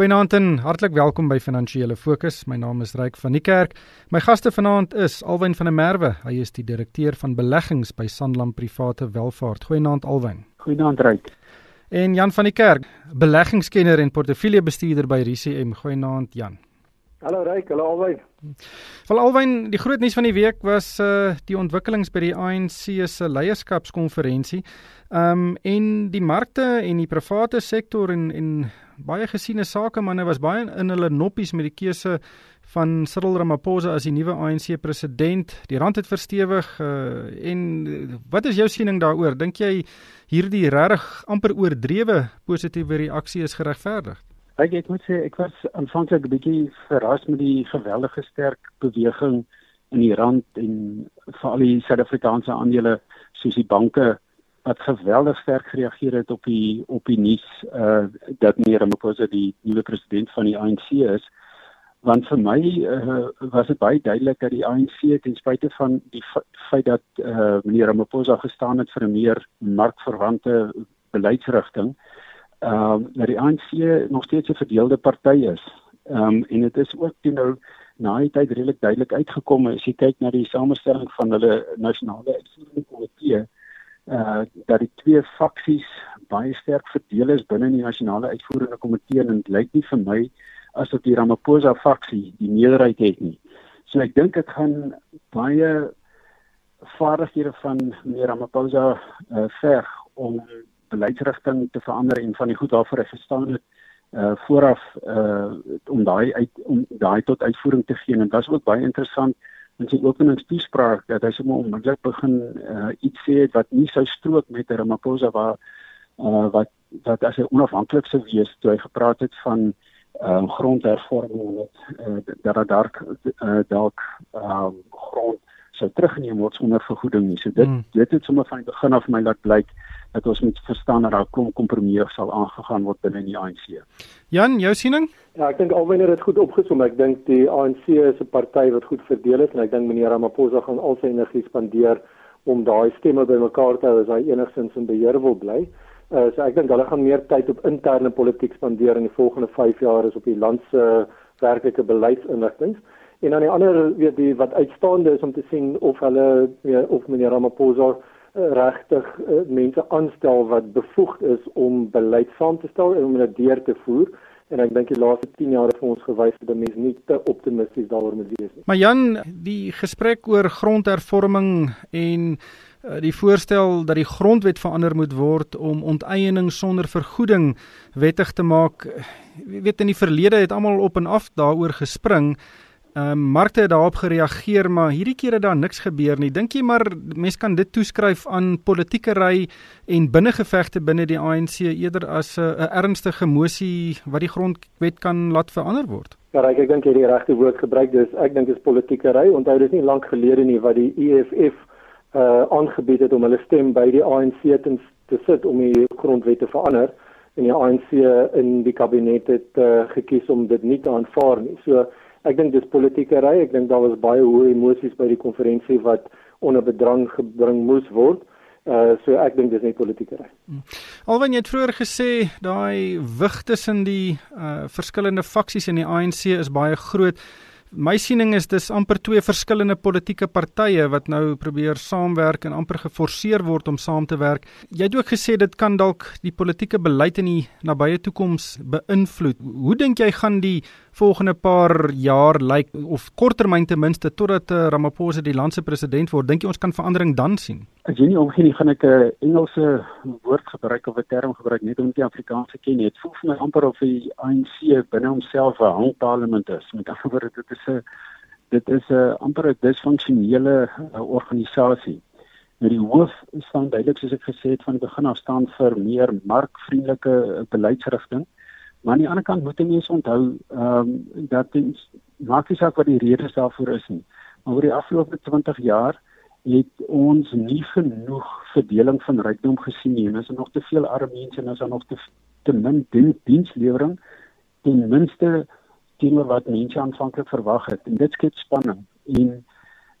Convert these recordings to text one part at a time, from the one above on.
Goeienaand en hartlik welkom by Finansiële Fokus. My naam is Ryk van die Kerk. My gaste vanaand is Alwyn van der Merwe. Hy is die direkteur van beleggings by Sanlam Private Welvaart. Goeienaand Alwyn. Goeienaand Ryk. En Jan van die Kerk, beleggingskenner en portefeuljebestuurder by RCM. Goeienaand Jan. Hallo Ryk, hallo Alwyn. Wel Alwyn, die groot nuus van die week was uh die ontwikkelings by die ANC se leierskapskonferensie. Um en die markte en die private sektor en en baie gesiene sakemanne was baie in hulle noppies met die keuse van Cyril Ramaphosa as die nuwe ANC president. Die rand het verstewig uh en wat is jou siening daaroor? Dink jy hierdie regtig amper oordrewe positiewe reaksie is geregverdig? Ek ek moet sê ek was aanvanklik 'n bietjie verras met die geweldige sterk beweging in die rand en veral die Suid-Afrikaanse aandele soos die banke wat geweldig sterk gereageer het op die op die nuus uh dat meneer Ramaphosa die nuwe president van die ANC is want vir my uh, was dit baie duidelik dat die ANC ten spyte van die feit dat uh meneer Ramaphosa gestaan het vir 'n meer markverwante beleidsrigting uh ehm um, dat die ANC nog steeds 'n verdeelde party is. Ehm um, en dit is ook toe nou na die tyd redelik duidelik uitgekom as jy kyk na die samestelling van hulle nasionale uitvoerende komitee uh dat die twee faksies baie sterk verdeel is binne die nasionale uitvoerende komitee en dit lyk nie vir my asof die Ramaphosa faksie die meerderheid het nie. So ek dink dit gaan baie vaardighede van meneer Ramaphosa uh verg om beleidsrigting te verander en van die goed waarvoor hy gestaan het uh vooraf uh om daai uit om daai tot uitvoering te gee en dit was ook baie interessant in sy openingstoespraak dat hy sommer onmiddellik begin uh iets sê wat nie sou strook met Ramaphosa waar uh wat wat as hy onafhanklik sou wees toe hy gepraat het van uh grondhervorming en uh, dat daar uh, dalk uh grond sou teruggeneem word sonder vergoeding nie. So dit hmm. dit het sommer van die begin af my laat blyk dat ons moet verstaan dat daar kom kompromieë sal aangegaan word binne die ANC. Jan, jou siening? Ja, ek dink alwen het dit goed opgesom. Ek dink die ANC is 'n party wat goed verdeel is en ek dink meneer Ramaphosa gaan al sy energie spandeer om daai stemme bymekaar te hou as hy enigstens in beheer wil bly. Uh, so ek dink hulle gaan meer tyd op interne politiek spandeer in die volgende 5 jaar as op die land se werklike beleidsinrigtinge. En dan die ander weet die wat uitstaande is om te sien of hulle weet, of meneer Ramaphosa regtig uh, mense aanstel wat bevoegd is om beleid saam te stel en om dit deur te voer en ek dink die laaste 10 jaar het vir ons gewys dat mense nie te optimisties daaroor moet wees nie. Maar Jan, die gesprek oor grondhervorming en uh, die voorstel dat die grondwet verander moet word om onteiening sonder vergoeding wettig te maak, weet in die verlede het almal op en af daaroor gespring. Ehm um, markte het daarop gereageer, maar hierdie keer het daar niks gebeur nie. Dink jy maar mense kan dit toeskryf aan politieke ry en binnengevegte binne die ANC eerder as 'n uh, ernstige emosie wat die grondwet kan laat verander word? Ja, ek, ek dink jy het die regte woord gebruik. Dis ek dink dit is politieke ry. Onthou dis nie lank gelede nie wat die EFF uh aangebied het om hulle stem by die ANC te, te sit om die grondwet te verander en die ANC in die kabinet het uh, gekies om dit nie te aanvaar nie. So Ek dink dis politieke ry. Ek dink daar was baie hoë emosies by die konferensie wat onder bedrang gebring moes word. Uh so ek dink dis net politieke ry. Hmm. Alwen jy het vroeër gesê daai wig tussen die uh verskillende faksies in die ANC is baie groot. My siening is dis amper twee verskillende politieke partye wat nou probeer saamwerk en amper geforseer word om saam te werk. Jy het ook gesê dit kan dalk die politieke beleid in die nabye toekoms beïnvloed. Hoe dink jy gaan die volgende paar jaar lyk of korttermyn ten minste totdat uh, Ramaphosa die land se president word? Dink jy ons kan verandering dan sien? As jy nie omgee nie, gaan ek 'n Engelse woord gebruik of 'n term gebruik net om die Afrikaanse ken. Dit voel vir my amper of die ANC binne homself 'n handparlement is. Met ander woorde, dit is is 'n dit is 'n amper 'n disfunksionele uh, organisasie. Nou die hoof staan duidelik soos ek gesê het van die begin af staan vir meer markvriendelike uh, beleidsrigting. Maar aan die ander kant moet mense onthou ehm um, dat dit maak nie saak wat die redes daarvoor is nie. Maar oor die afgelope 20 jaar het ons nie genoeg verdeling van rykdom gesien nie. Ons het nog te veel arme mense en ons het nog te te min dienslewering ten minste teenoor wat mense aanvanklik verwag het. En dit skep spanning. En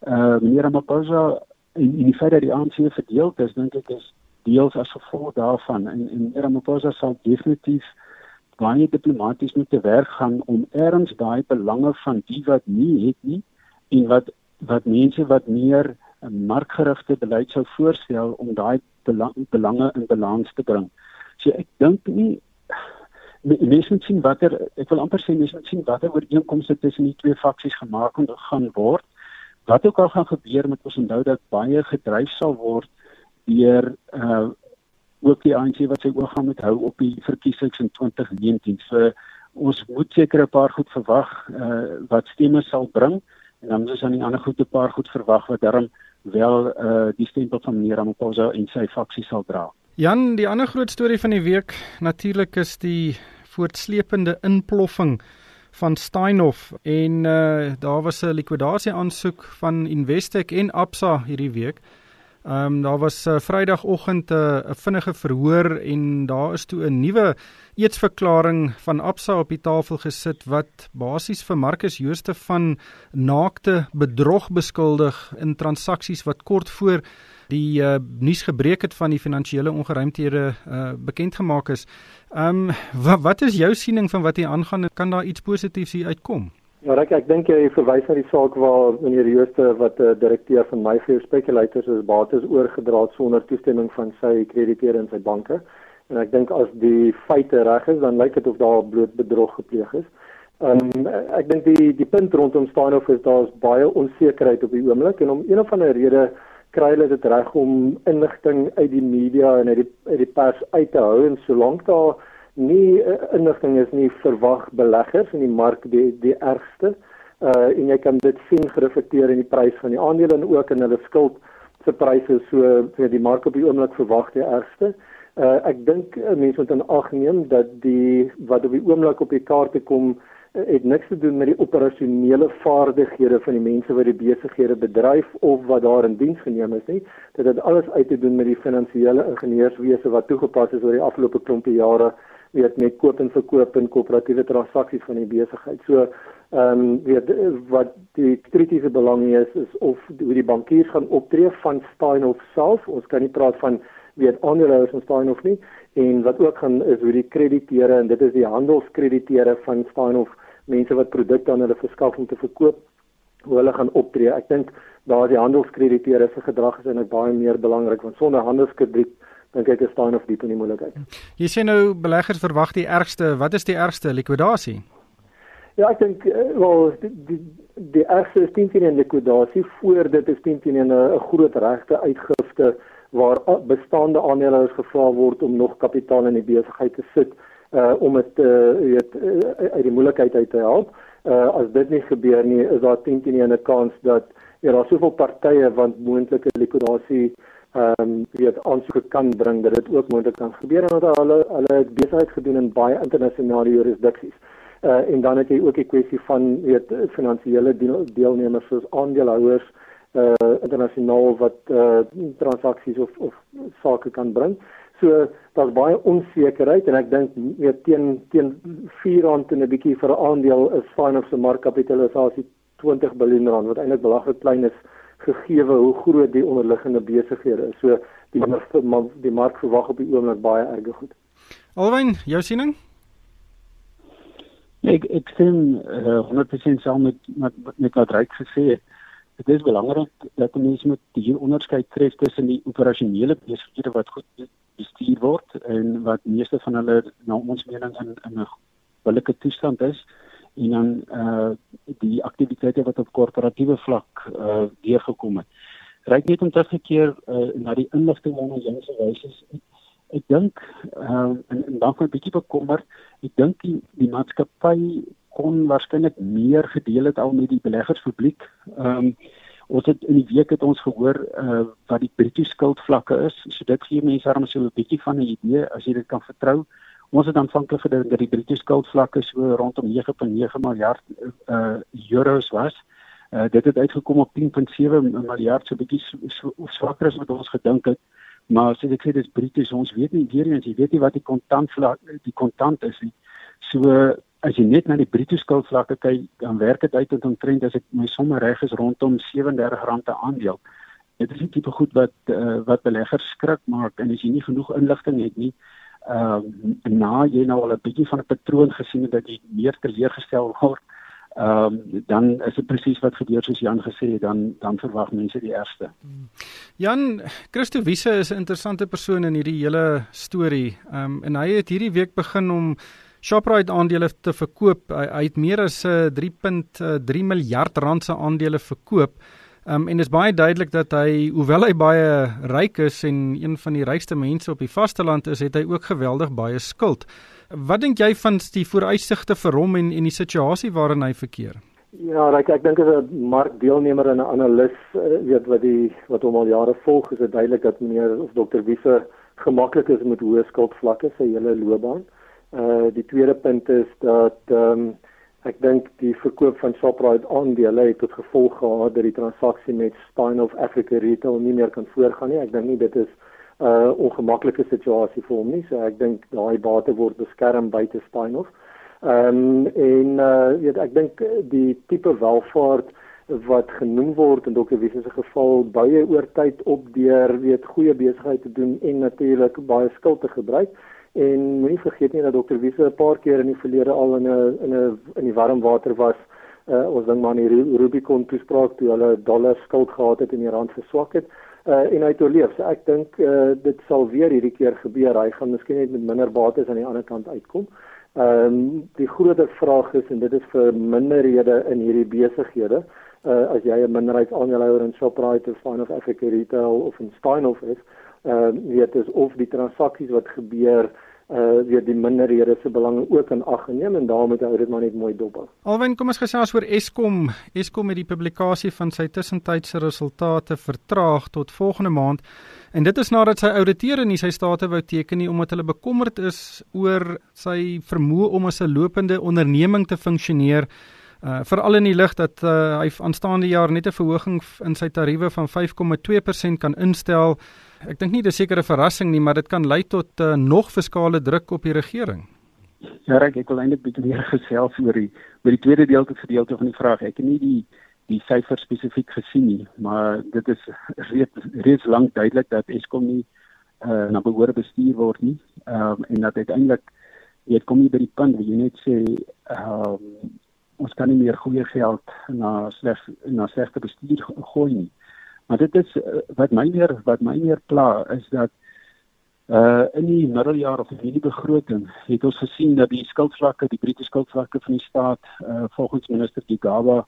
uh meneer Ramaphosa en en die feit dat die ANC verdeel is dink ek is deels as gevolg daarvan. En en meneer Ramaphosa sal definitief baie diplomaties moet te werk gaan om erns daai belange van die wat nie het nie en wat wat mense wat meer 'n markgerigte beleid sou voorstel om daai belang, belange in balans te bring. So ek dink nie mense moet sien watter ek wil amper sê mense moet sien watter ooreenkomste tussen die twee faksies gemaak en gaan word. Wat ook al gaan gebeur met ons onthou dat baie gedryf sal word deur uh ook die ANC wat sy oog gaan met hou op die verkiesings in 2019. So ons moet seker 'n paar goed verwag uh wat stemme sal bring en dan is aan die ander goed 'n paar goed verwag wat darm wel uh die stempel van meneer Ramaphosa en sy faksie sal dra. Jan, die ander groot storie van die week natuurlik is die voortsleepende inploffing van Steinhoff en uh daar was 'n likwidasie aansoek van Investec en Absa hierdie week. Ehm um, daar was uh, Vrydagoggend 'n uh, vinnige verhoor en daar is toe 'n nuwe eetsverklaring van Absa op die tafel gesit wat basies vir Marcus Jooste van naakte bedrog beskuldig in transaksies wat kort voor die uh, nuus gebreek het van die finansiële ongeruimthede uh, bekend gemaak is. Ehm um, wat, wat is jou siening van wat hier aangaan? Kan daar iets positiefs hier uitkom? Ja, ek ek dink jy verwys na die saak waar meneer Jooste wat 'n uh, direkteur van Mayfair Speculators is bates oorgedra sonder toestemming van sy krediteure en sy banke. En ek dink as die feite reg is, dan lyk dit of daar bloot bedrog gepleeg is. Um, ek dink die die punt rondom Steinhoff is daar's baie onsekerheid op die oomblik en om een of ander rede kry hulle dit reg om inligting uit die media en uit die uit die pers uit te hou en solank daar nie uh, inligting is nie verwag beleggers in die mark die die ergste uh en jy kan dit sien gereflekteer in die prys van die aandele en ook in hulle skuld se pryse so vir die mark op die oomblik verwag die ergste. Uh ek dink uh, mense moet in ag neem dat die wat op die oomblik op die kaarte kom uh, het niks te doen met die operasionele vaardighede van die mense wat die besighede bedryf of wat daar in diens geneem is nie. Dit het alles uit te doen met die finansiële ingenieurswese wat toegepas is oor die afgelope klompie jare weet met koop en verkoop en koöperatiewe transaksies van die besigheid. So ehm um, weet wat die kritiese belang is is of hoe die bankiers gaan optree van Steinhoff self. Ons kan nie praat van weet aandeelhouers van Steinhoff nie en wat ook gaan is hoe die krediteure en dit is die handelskrediteure van Steinhoff mense wat produkte aan hulle verskaf om te verkoop hoe hulle gaan optree. Ek dink daar die handelskrediteure se gedrag is eintlik baie meer belangrik want sonder handelskrediet dink ek is staan of diep in die moeilikheid. Jy sê nou beleggers verwag die ergste. Wat is die ergste likwidasie? Ja, ek dink uh, wel die die, die ergste is teen teen 'n likwidasie voor dit is teen teen 'n 'n groot regte uitgifte waar bestaande aandeelhouers gevra word om nog kapitaal in die besigheid te sit uh om dit uh, weet uh, uit die moeilikheid uit te help. Uh as dit nie gebeur nie, is daar teen teen 'n kans dat ja, daar soveel partye wat moontlike likwidasie ehm um, weet aansoeke kan bring dat dit ook moontlik kan gebeur en dat hulle hulle het besigheid gedoen in baie internasionale jurisdiksies. Uh en dan het jy ook die kwessie van weet finansiële deel, deelnemers soos aandeelhouers uh internasionaal wat uh transaksies of of sake kan bring. So daar's baie onsekerheid en ek dink weet teen teen 4 rand en 'n bietjie vir 'n aandeel is fyn of se markkapitalisasie 20 miljard rand wat eintlik belaglik klein is gegee hoe groot die onderliggende besighede is. So die die mark verwag op die oomblik baie erge goed. Alwyn, jou siening? Ek ek sien uh, 100% saam met met met wat Ryk gesê het. Dit is belangrik dat mense moet hier onderskeid tref tussen die operasionele besighede wat goed bestuur word en wat meeste van hulle na ons mening in in 'n billike toestand is en dan uh die aktiwiteite wat op korporatiewe vlak uh deurgekom het. Ryk net om teruggekeer uh, na die inligting wat ons jongse wys is. Ek dink uh en, en dan kom 'n bietjie bekommer. Ek dink die, die maatskappy kon waarskynlik meer gedeel het al met die beleggerspubliek. Ehm um, ons het in die week het ons gehoor uh wat die bruto skuldvlakke is. So dit gee mense darm so 'n bietjie van 'n idee as jy dit kan vertrou. Ons het aanvanklik gedink dat die bruto skuldvlakke so rondom 9.9 miljard uh euros was. Uh dit het uitgekom op 10.7 miljard, so bietjie swakker as wat ons gedink het. Maar as ek sê dis bruto, ons weet nie weer eens, jy weet nie wat die kontant vlak die kontant is nie. So as jy net na die bruto skuldvlakke kyk, dan werk dit uit tot omtrent as ek my somme reg is rondom R37 per aandeel. Dit is 'n tipe goed wat uh, wat beleggers skrik maak en as jy nie genoeg inligting het nie, Ehm um, na jy nou al 'n bietjie van 'n patroon gesien het dat jy meer teleurgestel word, ehm um, dan is dit presies wat gebeur soos Jan gesê het, dan dan verwag mense die ergste. Jan Christo Wiese is 'n interessante persoon in hierdie hele storie. Ehm um, en hy het hierdie week begin om Shoprite aandele te verkoop. Hy, hy het meer as 3.3 uh, miljard rand se aandele verkoop. Um, en dit is baie duidelik dat hy, hoewel hy baie ryk is en een van die rykste mense op die vasteland is, het hy ook geweldig baie skuld. Wat dink jy van die vooruitsigte vir hom en en die situasie waarin hy verkeer? Ja, ek ek dink as 'n markdeelnemer en 'n analis eh, weet wat die wat hom al jare volg, is dit duidelik dat meneer of dokter Wieser gemaklik is met hoë skuldvlakke sy hele loopbaan. Uh die tweede punt is dat ehm um, ek dink die verkoop van Shoprite aandele het tot gevolg gehad dat die transaksie met Spine of Africa Retail nie meer kan voortgaan nie. Ek dink nie dit is 'n uh, ongemaklike situasie vir hom nie. So ek dink daai bate word beskerm buite Spinhof. Ehm um, en uh weet ek dink die tipe welvaart wat genoem word in Dr. Wiese se geval baie oor tyd op deur weet goeie besigheid te doen en natuurlik baie skuld te gebruik. En moenie vergeet nie dat Dr. Wiese 'n paar keer in die verlede al in 'n in 'n in die warm water was. Uh ons dink maar aan die Rubicon toespraak toe hulle dollar skuld gehad het en die rand verswak het uh, en hy het oorleef. So ek dink uh, dit sal weer hierdie keer gebeur. Hy gaan miskien net met minder bates aan die ander kant uitkom. Ehm um, die groter vraag is en dit is vir minderhede in hierdie besighede. Uh, as jy 'n minderheidsaandeelhouer in Shoprite of Fine of Africa Retail of in Steinhoff is, ehm uh, weet is of die transaksies wat gebeur uh weer die minderhede se belange ook in ag geneem en daarom moet hy dit maar net mooi dop. Alwen kom ons gesels oor Eskom. Eskom het die publikasie van sy tussentydse resultate vertraag tot volgende maand. En dit is nadat sy ouditeur nie sy state wou teken nie omdat hulle bekommerd is oor sy vermoë om as 'n lopende onderneming te funksioneer. Uh veral in die lig dat uh, hy aanstaande jaar net 'n verhoging in sy tariewe van 5,2% kan instel. Ek dink nie dis seker 'n verrassing nie, maar dit kan lei tot uh, nog fiskale druk op die regering. Ja, ek, ek wil eintlik bietjie meer gesels oor die oor die tweede deelte gedeelte van die vraag. Ek het nie die die syfer spesifiek gesien nie, maar dit is reeds reeds lank duidelik dat Eskom nie uh, na behoore bestuur word nie. Ehm um, en dat uiteindelik jy kom nie by die punt waar jy net sê ehm um, ons kan nie meer goeie geld na slegs na slegte bestuur gooi nie. Maar dit is uh, wat my meer wat my meer pla is dat uh in die middeljaar of in die begroting het ons gesien dat die skuldvlakke, die Britse skuldvlakke van die staat uh volgens minister Gigaba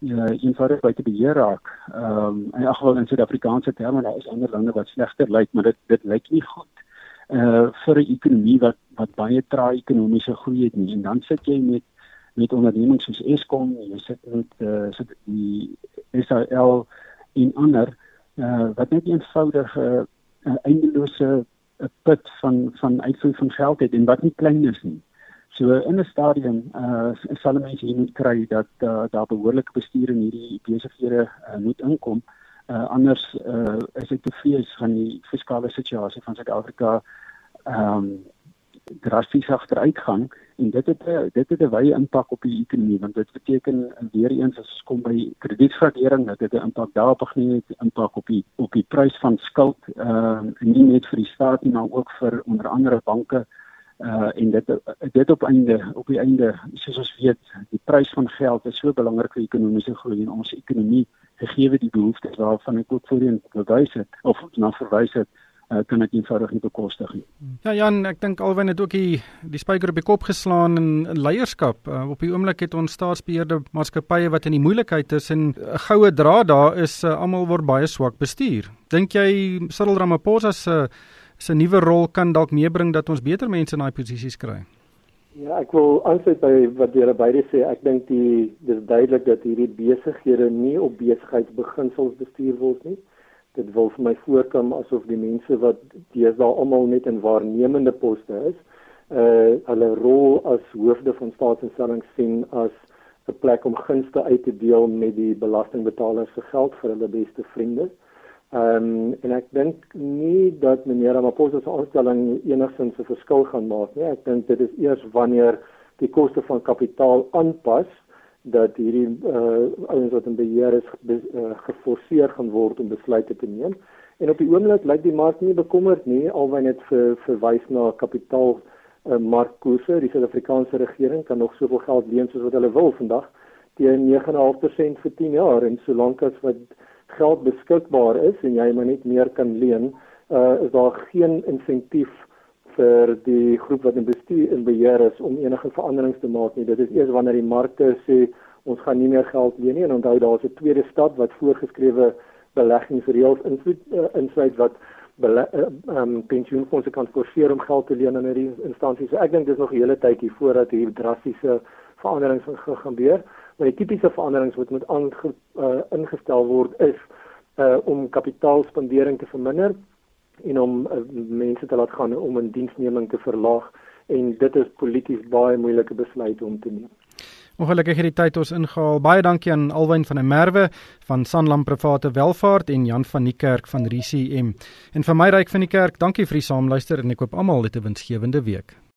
uh eenvoudig buite beheer raak. Ehm um, elk geval in Suid-Afrikaanse terme, daar is ander lande wat slegter lyk, maar dit dit lyk nie goed uh vir 'n ekonomie wat wat baie traag ekonomiese groei het nie. En dan sit jy met met ondernemings soos Eskom, jy sit met uh sit die SAL en ander uh, wat net eenvoudig 'n uh, uh, eindelose uh, put van van uitvoer van geld het en wat nie klein is nie. So in 'n stadium uh sal mense hier moet kry dat uh, daar behoorlike bestuur in hierdie besighede uh, moet inkom. Uh anders uh is ek te vrees van die fiskale situasie van Suid-Afrika ehm um, drasties agteruit gaan en dit het dit het 'n wye impak op die ekonomie want dit beteken weer eens as ons kom by kredietgradering dat dit 'n impak daarop gegee het impak op die op die prys van skuld uh nie net vir die staat nie maar ook vir onder andere banke. Uh en dit dit op einde op die einde soos ons weet die prys van geld is so belangrik vir ekonomiese groei en ons ekonomie gegee die behoeftes waarvan ek ook voorheen verwys het of na verwys het uh, kan dit eenvoudig nie bekostig nie. Ja Jan, ek dink alwen het ook die die spyker op die kop geslaan in, in leierskap. Uh, op die oomblik het ons staatsbeheerde maatskappye wat in die moeilikheid is en 'n goue draad daar is uh, almal word baie swak bestuur. Dink jy Cyril Ramaphosa se se nuwe rol kan dalk meebring dat ons beter mense in daai posisies kry? Ja, ek wil aansluit by wat julle beide sê. Ek dink die dis duidelik dat hierdie besighede nie op besigheidsbeginsels bestuur word nie dit wil vir my voorkom asof die mense wat deesdae almal net in waarnemende poste is, uh hulle rol as hoofde van staatsinstellings sien as 'n plek om gunste uit te deel met die belastingbetalers se geld vir hulle beste vriende. Ehm um, en ek dink nie dat meneer Ramaphosa se aanstelling enigsins 'n verskil gaan maak nie. Ek dink dit is eers wanneer die koste van kapitaal aanpas dat hierdie uh ouens wat in beheer is uh, geforseer gaan word om besluite te neem En op die oomblik lyk die mark nie bekommerd nie alwen dit vir verwys na kapitaal uh, markkoerse. Die Suid-Afrikaanse regering kan nog soveel geld leen soos wat hulle wil vandag teen 9.5% vir 10 jaar en solank as wat geld beskikbaar is en jy maar net meer kan leen, uh, is daar geen insentief vir die groep wat in bestuur en beheer is om enige veranderings te maak nie. Dit is eers wanneer die markte sê ons gaan nie meer geld leen nie en onthou daar's 'n tweede stap wat voorgeskrewe beleggingsreëls insluit uh, insluit wat ehm uh, um, pensioenfonde kan forceer om geld te leen aan hierdie instansies. So ek dink dis nog 'n hele tydjie voordat hier drastiese veranderings gaan gebeur. Maar die tipiese veranderings wat moet aange, uh, ingestel word is uh, om kapitaalspandering te verminder en om uh, mense te laat gaan om 'n diensneming te verlaag en dit is polities baie moeilike besluit om te neem. Ongelukkig het die tyd ons ingehaal. Baie dankie aan Alwyn van der Merwe van Sanlam Private Welvaart en Jan van die Kerk van RCM. En vir my ryk van die kerk, dankie vir die saamluister en ek koop almal 'n winsgewende week.